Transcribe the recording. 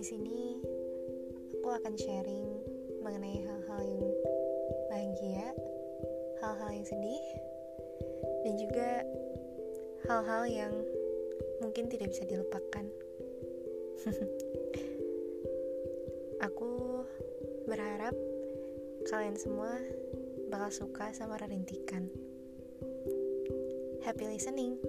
di sini aku akan sharing mengenai hal-hal yang bahagia, hal-hal yang sedih, dan juga hal-hal yang mungkin tidak bisa dilupakan. Aku berharap kalian semua bakal suka sama Rintikan. Happy listening!